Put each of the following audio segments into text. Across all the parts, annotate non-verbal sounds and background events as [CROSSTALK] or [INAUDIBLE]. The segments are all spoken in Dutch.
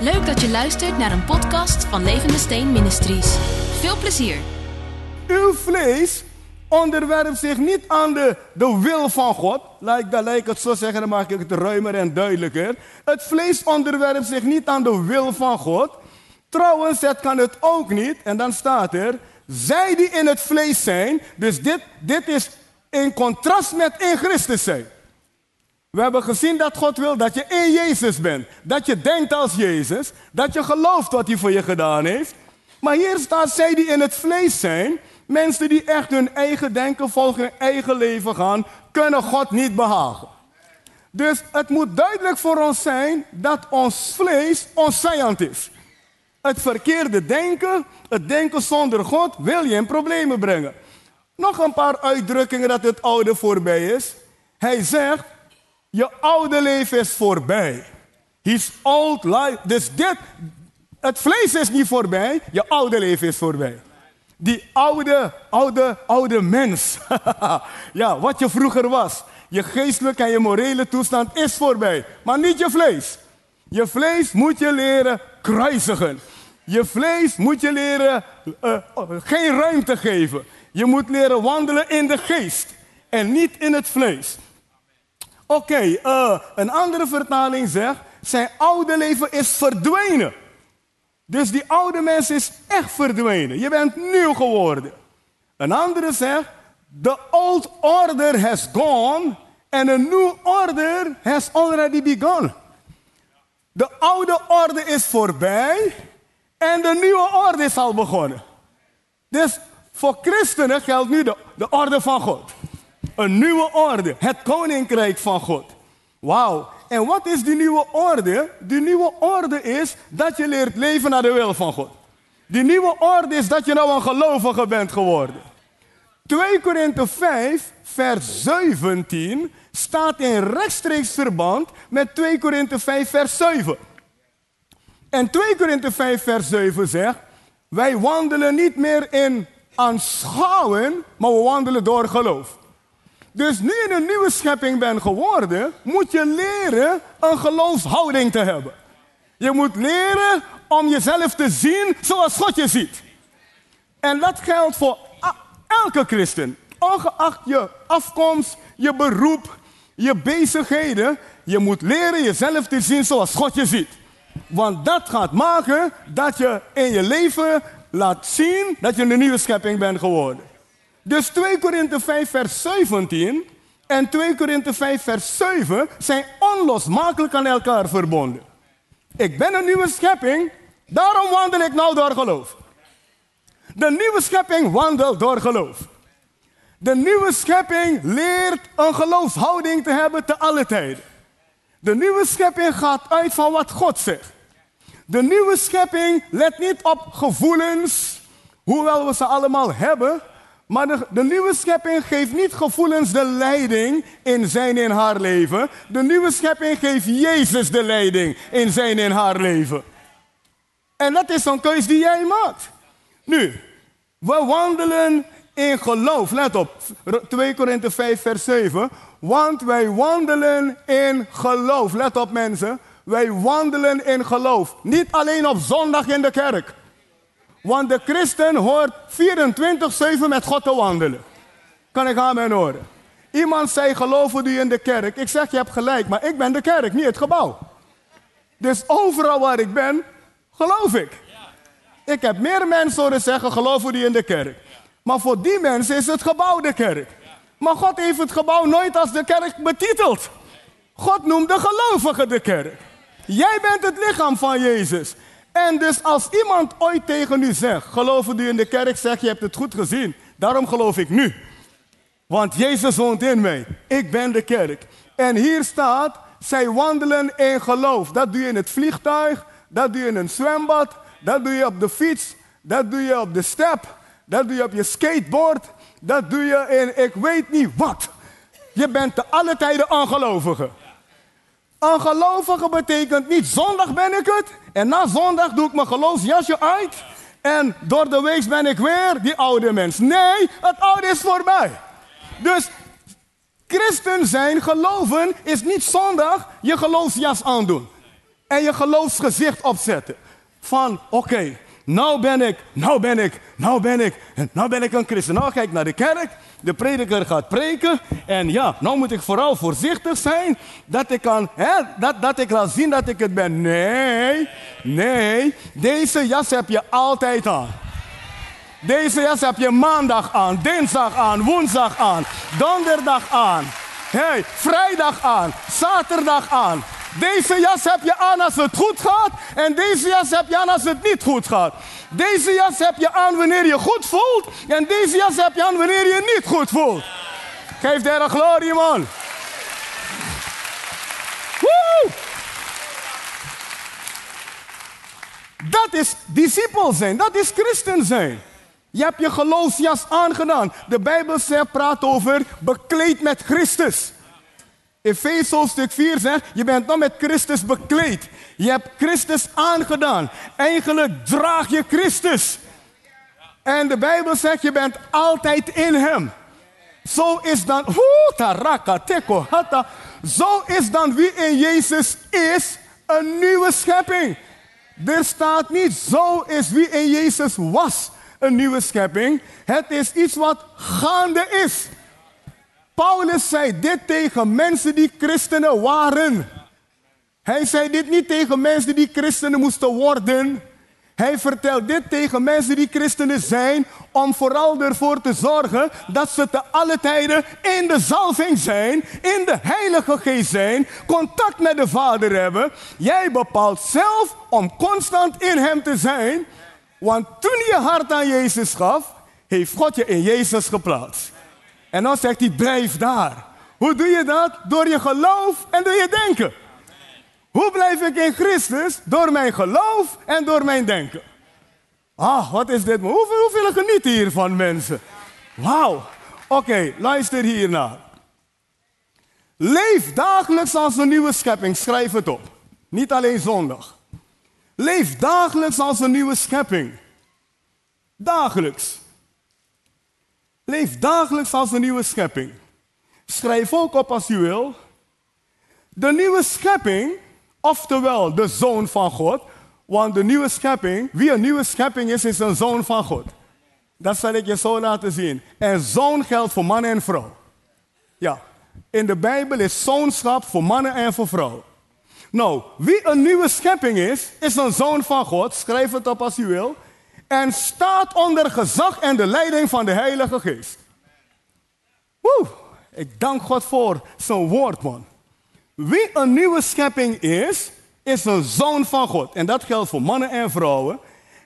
Leuk dat je luistert naar een podcast van Levende Steen Ministries. Veel plezier. Uw vlees onderwerpt zich niet aan de, de wil van God. Ik, laat ik het zo zeggen, dan maak ik het ruimer en duidelijker. Het vlees onderwerpt zich niet aan de wil van God. Trouwens, het kan het ook niet. En dan staat er, zij die in het vlees zijn. Dus dit, dit is in contrast met in Christus zijn. We hebben gezien dat God wil dat je in Jezus bent. Dat je denkt als Jezus. Dat je gelooft wat hij voor je gedaan heeft. Maar hier staat zij die in het vlees zijn. Mensen die echt hun eigen denken, volgen hun eigen leven gaan, kunnen God niet behagen. Dus het moet duidelijk voor ons zijn dat ons vlees ons vijand is. Het verkeerde denken, het denken zonder God, wil je in problemen brengen. Nog een paar uitdrukkingen dat het oude voorbij is. Hij zegt, je oude leven is voorbij. His old life. Dus dit, het vlees is niet voorbij, je oude leven is voorbij. Die oude, oude, oude mens. [LAUGHS] ja, wat je vroeger was. Je geestelijke en je morele toestand is voorbij. Maar niet je vlees. Je vlees moet je leren kruisigen. Je vlees moet je leren uh, geen ruimte geven. Je moet leren wandelen in de geest en niet in het vlees. Oké, uh, een andere vertaling zegt: zijn oude leven is verdwenen. Dus die oude mens is echt verdwenen. Je bent nieuw geworden. Een andere zegt: the old order has gone and a new order has already begun. De oude orde is voorbij en de nieuwe orde is al begonnen. Dus voor christenen geldt nu de orde van God. Een nieuwe orde, het koninkrijk van God. Wauw. En wat is die nieuwe orde? Die nieuwe orde is dat je leert leven naar de wil van God. Die nieuwe orde is dat je nou een gelovige bent geworden. 2 Korinthe 5, vers 17 staat in rechtstreeks verband met 2 Korinthe 5, vers 7. En 2 Korinthe 5, vers 7 zegt: Wij wandelen niet meer in aanschouwen, maar we wandelen door geloof. Dus nu je een nieuwe schepping bent geworden, moet je leren een geloofshouding te hebben. Je moet leren om jezelf te zien zoals God je ziet. En dat geldt voor elke christen. Ongeacht je afkomst, je beroep, je bezigheden. Je moet leren jezelf te zien zoals God je ziet. Want dat gaat maken dat je in je leven laat zien dat je een nieuwe schepping bent geworden. Dus 2 Korinthe 5 vers 17 en 2 Korinthe 5 vers 7 zijn onlosmakelijk aan elkaar verbonden. Ik ben een nieuwe schepping, daarom wandel ik nou door geloof. De nieuwe schepping wandelt door geloof. De nieuwe schepping leert een geloofshouding te hebben te alle tijden. De nieuwe schepping gaat uit van wat God zegt. De nieuwe schepping let niet op gevoelens, hoewel we ze allemaal hebben, maar de, nieuwe schepping geeft niet gevoelens de leiding in zijn en haar leven. De nieuwe schepping geeft Jezus de leiding in zijn en haar leven. En dat is zo'n keus die jij maakt. Nu, we wandelen in geloof. Let op, 2 Korinthe 5 vers 7. Want wij wandelen in geloof. Let op mensen. Wij wandelen in geloof. Niet alleen op zondag in de kerk. Want de christen hoort 24-7 met God te wandelen. Kan ik aan mijn horen? Iemand zei, geloven u in de kerk? Ik zeg, je hebt gelijk, maar ik ben de kerk, niet het gebouw. Dus overal waar ik ben, geloof ik. Ik heb meer mensen horen zeggen, geloven u in de kerk? Maar voor die mensen is het gebouw de kerk. Maar God heeft het gebouw nooit als de kerk betiteld. God noemt de gelovigen de kerk. Jij bent het lichaam van Jezus. En dus als iemand ooit tegen u zegt, geloven u in de kerk, zeg je hebt het goed gezien. Daarom geloof ik nu. Want Jezus woont in mij. Ik ben de kerk. En hier staat, zij wandelen in geloof. Dat doe je in het vliegtuig, dat doe je in een zwembad, dat doe je op de fiets, dat doe je op de step, dat doe je op je skateboard, dat doe je in ik weet niet wat. Je bent te alle tijden ongelovige. Een gelovige betekent niet zondag ben ik het en na zondag doe ik mijn geloofsjasje uit en door de week ben ik weer die oude mens. Nee, het oude is voorbij. Dus christen zijn, geloven, is niet zondag je geloofsjas aandoen. En je geloofsgezicht opzetten. Van oké, nou ben ik, nou ben ik, nou ben ik, nou ben ik een christen. Nou ga ik naar de kerk, de prediker gaat preken. En ja, nou moet ik vooral voorzichtig zijn dat ik, kan, hè, dat, dat ik laat zien dat ik het ben. Nee, nee, deze jas heb je altijd aan. Deze jas heb je maandag aan, dinsdag aan, woensdag aan, donderdag aan, hey, vrijdag aan, zaterdag aan. Deze jas heb je aan als het goed gaat en deze jas heb je aan als het niet goed gaat. Deze jas heb je aan wanneer je goed voelt en deze jas heb je aan wanneer je niet goed voelt. Geef de glorie, man. Dat is discipel zijn, dat is christen zijn. Je hebt je geloofsjas aangedaan. De Bijbel praat over bekleed met Christus. Efeze stuk 4 zegt, je bent dan met Christus bekleed. Je hebt Christus aangedaan. Eigenlijk draag je Christus. En de Bijbel zegt, je bent altijd in hem. Zo is dan, taraka, teko, hata. Zo is dan wie in Jezus is, een nieuwe schepping. Er staat niet, zo is wie in Jezus was, een nieuwe schepping. Het is iets wat gaande is. Paulus zei dit tegen mensen die christenen waren. Hij zei dit niet tegen mensen die christenen moesten worden. Hij vertelt dit tegen mensen die christenen zijn, om vooral ervoor te zorgen dat ze te alle tijden in de zalving zijn, in de Heilige Geest zijn, contact met de Vader hebben. Jij bepaalt zelf om constant in Hem te zijn, want toen je hart aan Jezus gaf, heeft God je in Jezus geplaatst. En dan zegt hij, blijf daar. Hoe doe je dat? Door je geloof en door je denken. Hoe blijf ik in Christus? Door mijn geloof en door mijn denken. Ah, wat is dit? Hoeveel, hoeveel genieten hiervan, mensen? Wauw. Oké, luister hiernaar. Leef dagelijks als een nieuwe schepping. Schrijf het op. Niet alleen zondag. Leef dagelijks als een nieuwe schepping. Dagelijks. Leef dagelijks als een nieuwe schepping. Schrijf ook op als u wil. De nieuwe schepping, oftewel de zoon van God. Want de nieuwe schepping, wie een nieuwe schepping is, is een zoon van God. Dat zal ik je zo laten zien. En zoon geldt voor man en vrouw. Ja, in de Bijbel is zoonschap voor mannen en voor vrouwen. Nou, wie een nieuwe schepping is, is een zoon van God. Schrijf het op als u wil en staat onder gezag en de leiding van de Heilige Geest. Woe, ik dank God voor zijn woord, man. Wie een nieuwe schepping is, is een zoon van God. En dat geldt voor mannen en vrouwen.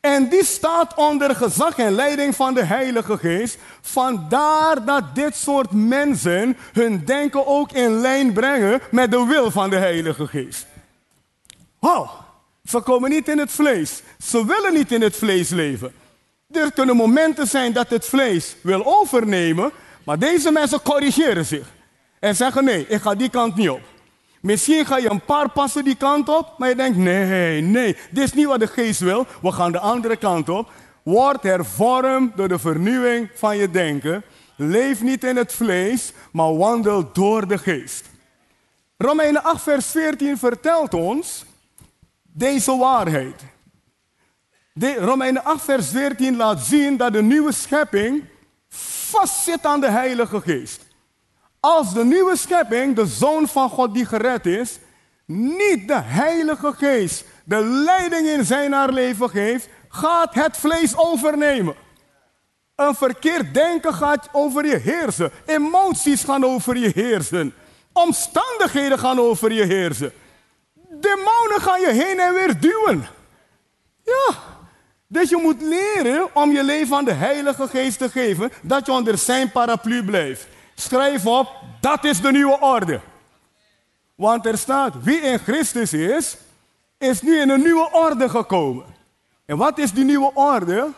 En die staat onder gezag en leiding van de Heilige Geest. Vandaar dat dit soort mensen hun denken ook in lijn brengen met de wil van de Heilige Geest. Wow. Ze komen niet in het vlees. Ze willen niet in het vlees leven. Er kunnen momenten zijn dat het vlees wil overnemen, maar deze mensen corrigeren zich. En zeggen nee, ik ga die kant niet op. Misschien ga je een paar passen die kant op, maar je denkt nee, nee, dit is niet wat de geest wil. We gaan de andere kant op. Word hervormd door de vernieuwing van je denken. Leef niet in het vlees, maar wandel door de geest. Romeinen 8, vers 14 vertelt ons deze waarheid. De Romeinen 8, vers 14 laat zien dat de nieuwe schepping vastzit aan de Heilige Geest. Als de nieuwe schepping, de Zoon van God die gered is, niet de Heilige Geest de leiding in zijn haar leven geeft, gaat het vlees overnemen. Een verkeerd denken gaat over je heersen. Emoties gaan over je heersen. Omstandigheden gaan over je heersen. Demonen gaan je heen en weer duwen. Ja. Dus je moet leren om je leven aan de Heilige Geest te geven, dat je onder zijn paraplu blijft. Schrijf op, dat is de nieuwe orde. Want er staat, wie in Christus is, is nu in een nieuwe orde gekomen. En wat is die nieuwe orde?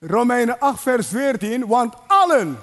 Romeinen 8, vers 14. Want allen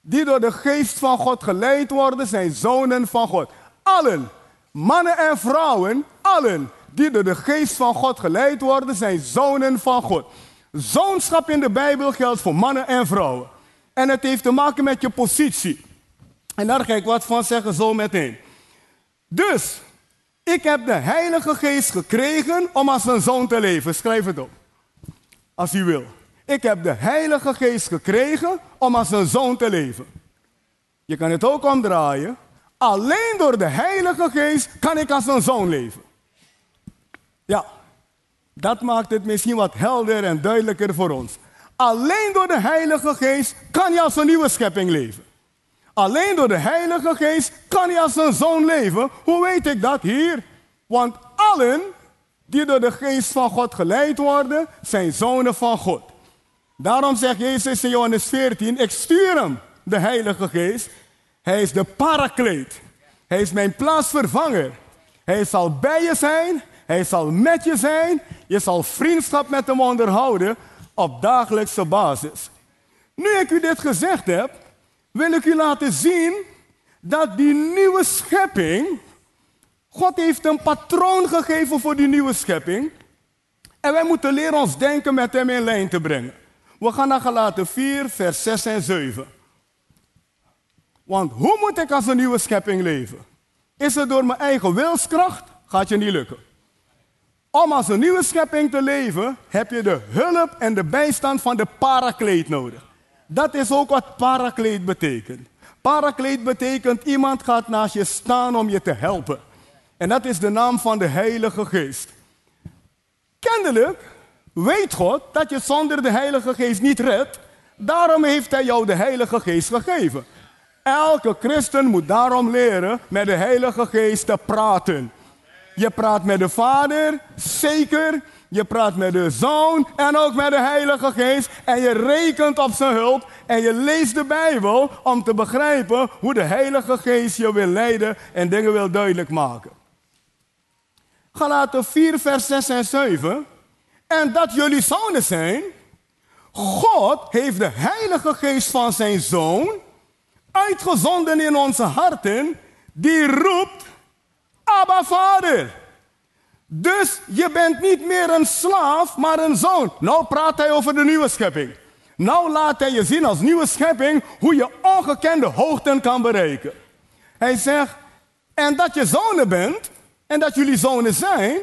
die door de geest van God geleid worden, zijn zonen van God. Allen. Mannen en vrouwen, allen die door de geest van God geleid worden, zijn zonen van God. Zoonschap in de Bijbel geldt voor mannen en vrouwen. En het heeft te maken met je positie. En daar ga ik wat van zeggen zo meteen. Dus, Ik heb de Heilige Geest gekregen om als een zoon te leven. Schrijf het op. Als u wil. Ik heb de Heilige Geest gekregen om als een zoon te leven. Je kan het ook omdraaien. Alleen door de Heilige Geest kan ik als een zoon leven. Ja, dat maakt het misschien wat helder en duidelijker voor ons. Alleen door de Heilige Geest kan je als een nieuwe schepping leven. Alleen door de Heilige Geest kan je als een zoon leven. Hoe weet ik dat hier? Want allen die door de Geest van God geleid worden, zijn zonen van God. Daarom zegt Jezus in Johannes 14: Ik stuur hem, de Heilige Geest. Hij is de parakleet. Hij is mijn plaatsvervanger. Hij zal bij je zijn. Hij zal met je zijn. Je zal vriendschap met hem onderhouden op dagelijkse basis. Nu ik u dit gezegd heb, wil ik u laten zien dat die nieuwe schepping, God heeft een patroon gegeven voor die nieuwe schepping. En wij moeten leren ons denken met hem in lijn te brengen. We gaan naar Galaten 4, vers 6 en 7. Want hoe moet ik als een nieuwe schepping leven? Is het door mijn eigen wilskracht? Gaat je niet lukken. Om als een nieuwe schepping te leven, heb je de hulp en de bijstand van de parakleed nodig. Dat is ook wat parakleed betekent. Parakleed betekent iemand gaat naast je staan om je te helpen. En dat is de naam van de Heilige Geest. Kennelijk weet God dat je zonder de Heilige Geest niet redt. Daarom heeft Hij jou de Heilige Geest gegeven. Elke christen moet daarom leren met de Heilige Geest te praten. Je praat met de Vader, zeker. Je praat met de Zoon en ook met de Heilige Geest. En je rekent op zijn hulp. En je leest de Bijbel om te begrijpen hoe de Heilige Geest je wil leiden en dingen wil duidelijk maken. Galaten 4, vers 6 en 7. En dat jullie zonen zijn. God heeft de Heilige Geest van zijn Zoon uitgezonden in onze harten. Die roept, Abba Vader. Dus je bent niet meer een slaaf, maar een zoon. Nou praat hij over de nieuwe schepping. Nou laat hij je zien als nieuwe schepping hoe je ongekende hoogten kan bereiken. Hij zegt, en dat je zonen bent en dat jullie zonen zijn,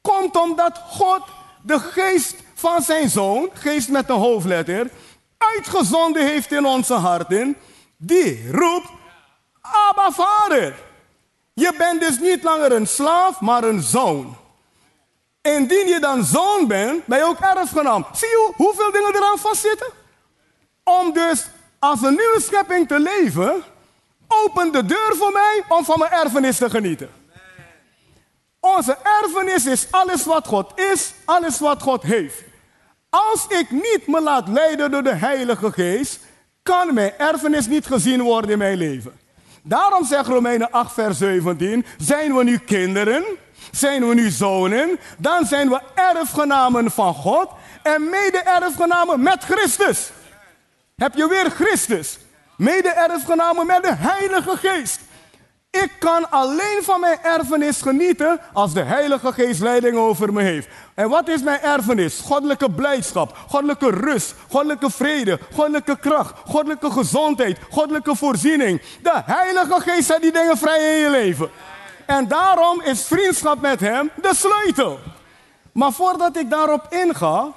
komt omdat God de geest van zijn zoon, geest met een hoofdletter, uitgezonden heeft in onze harten, die roept, Abba Vader. Je bent dus niet langer een slaaf, maar een zoon. Indien je dan zoon bent, ben je ook erfgenaam. Zie je hoeveel dingen eraan vastzitten? Om dus als een nieuwe schepping te leven, open de deur voor mij om van mijn erfenis te genieten. Onze erfenis is alles wat God is, alles wat God heeft. Als ik niet me laat leiden door de Heilige Geest, kan mijn erfenis niet gezien worden in mijn leven. Daarom zegt Romeinen 8, vers 17: Zijn we nu kinderen? Zijn we nu zonen? Dan zijn we erfgenamen van God en mede-erfgenamen met Christus. Heb je weer Christus? Mede-erfgenamen met de Heilige Geest. Ik kan alleen van mijn erfenis genieten als de Heilige Geest leiding over me heeft. En wat is mijn erfenis? Goddelijke blijdschap, goddelijke rust, goddelijke vrede, goddelijke kracht, goddelijke gezondheid, goddelijke voorziening. De Heilige Geest zet die dingen vrij in je leven. En daarom is vriendschap met Hem de sleutel. Maar voordat ik daarop inga,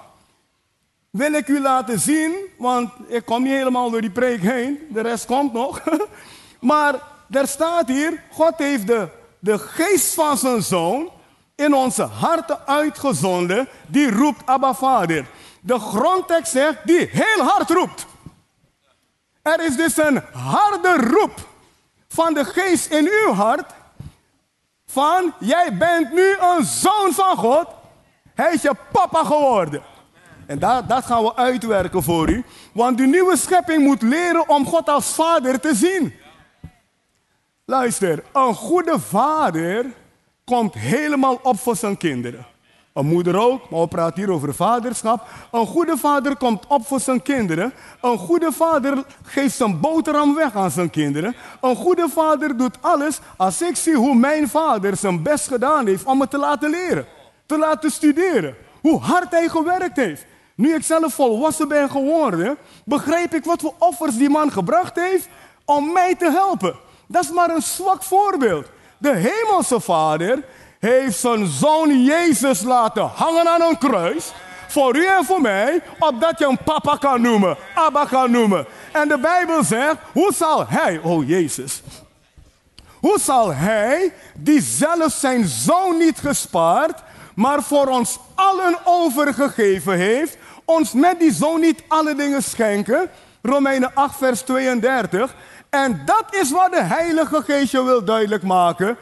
wil ik u laten zien, want ik kom niet helemaal door die preek heen, de rest komt nog. [LAUGHS] Maar er staat hier, God heeft de, de geest van zijn zoon in onze harten uitgezonden, die roept Abba Vader. De grondtekst zegt, die heel hard roept. Er is dus een harde roep van de geest in uw hart, van jij bent nu een zoon van God, hij is je papa geworden. En dat, dat gaan we uitwerken voor u. Want de nieuwe schepping moet leren om God als vader te zien. Luister, een goede vader komt helemaal op voor zijn kinderen. Een moeder ook, maar we praten hier over vaderschap. Een goede vader komt op voor zijn kinderen. Een goede vader geeft zijn boterham weg aan zijn kinderen. Een goede vader doet alles als ik zie hoe mijn vader zijn best gedaan heeft om me te laten leren. Te laten studeren. Hoe hard hij gewerkt heeft. Nu ik zelf volwassen ben geworden, begrijp ik wat voor offers die man gebracht heeft om mij te helpen. Dat is maar een zwak voorbeeld. De hemelse vader heeft zijn zoon Jezus laten hangen aan een kruis. Voor u en voor mij, opdat je hem papa kan noemen, Abba kan noemen. En de Bijbel zegt, hoe zal hij, oh Jezus, hoe zal hij, die zelf zijn zoon niet gespaard, maar voor ons allen overgegeven heeft, ons met die zoon niet alle dingen schenken? Romeinen 8, vers 32. En dat is wat de Heilige Geest je wil duidelijk maken.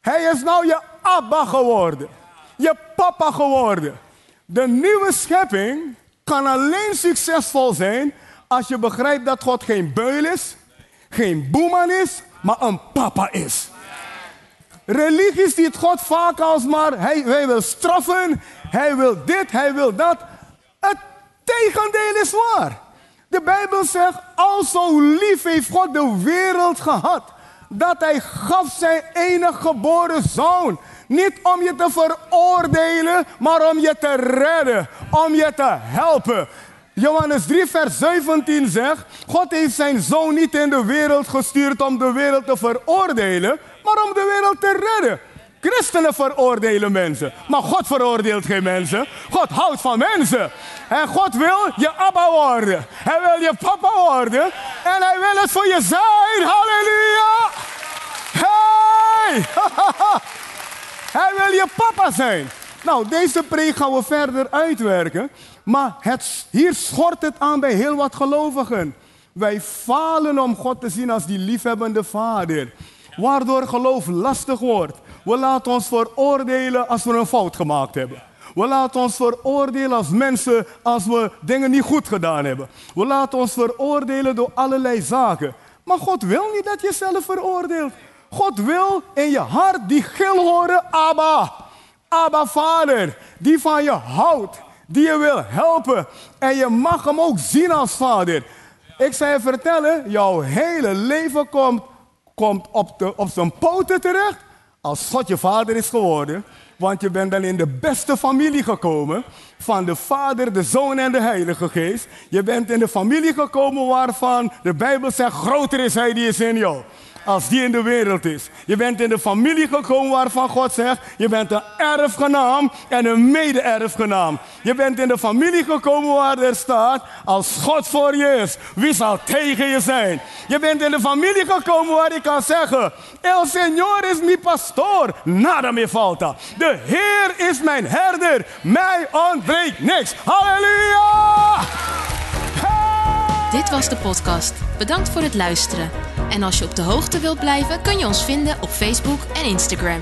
Hij is nou je Abba geworden. Je papa geworden. De nieuwe schepping kan alleen succesvol zijn als je begrijpt dat God geen beul is, geen boeman is, maar een papa is. Religies die het God vaak als maar hij, hij wil straffen, hij wil dit, hij wil dat. Het tegendeel is waar. De Bijbel zegt, al zo lief heeft God de wereld gehad, dat hij gaf zijn enige geboren zoon. Niet om je te veroordelen, maar om je te redden, om je te helpen. Johannes 3, vers 17 zegt: God heeft zijn zoon niet in de wereld gestuurd om de wereld te veroordelen, maar om de wereld te redden. Christenen veroordelen mensen, maar God veroordeelt geen mensen. God houdt van mensen. En God wil je Abba worden. Hij wil je papa worden. En hij wil het voor je zijn. Halleluja. Hey! [LAUGHS] hij wil je papa zijn. Nou, deze preek gaan we verder uitwerken. Maar het, hier schort het aan bij heel wat gelovigen. Wij falen om God te zien als die liefhebbende vader. Waardoor geloof lastig wordt. We laten ons veroordelen als we een fout gemaakt hebben. We laten ons veroordelen als mensen als we dingen niet goed gedaan hebben. We laten ons veroordelen door allerlei zaken. Maar God wil niet dat je jezelf veroordeelt. God wil in je hart die gil horen, Abba. Abba Vader, die van je houdt, die je wil helpen. En je mag hem ook zien als vader. Ik zou je vertellen, jouw hele leven komt, komt op, de, op zijn poten terecht als God je vader is geworden. Want je bent dan in de beste familie gekomen. Van de Vader, de Zoon en de Heilige Geest. Je bent in de familie gekomen waarvan de Bijbel zegt: groter is Hij die is in jou als die in de wereld is. Je bent in de familie gekomen waarvan God zegt, je bent een erfgenaam en een mede-erfgenaam. Je bent in de familie gekomen waar er staat, als God voor je is, wie zal tegen je zijn? Je bent in de familie gekomen waar je kan zeggen, El Señor is mi pastor, nada me falta. De Heer is mijn herder, mij ontbreekt niks. Halleluja! Dit was de podcast. Bedankt voor het luisteren. En als je op de hoogte wilt blijven, kun je ons vinden op Facebook en Instagram.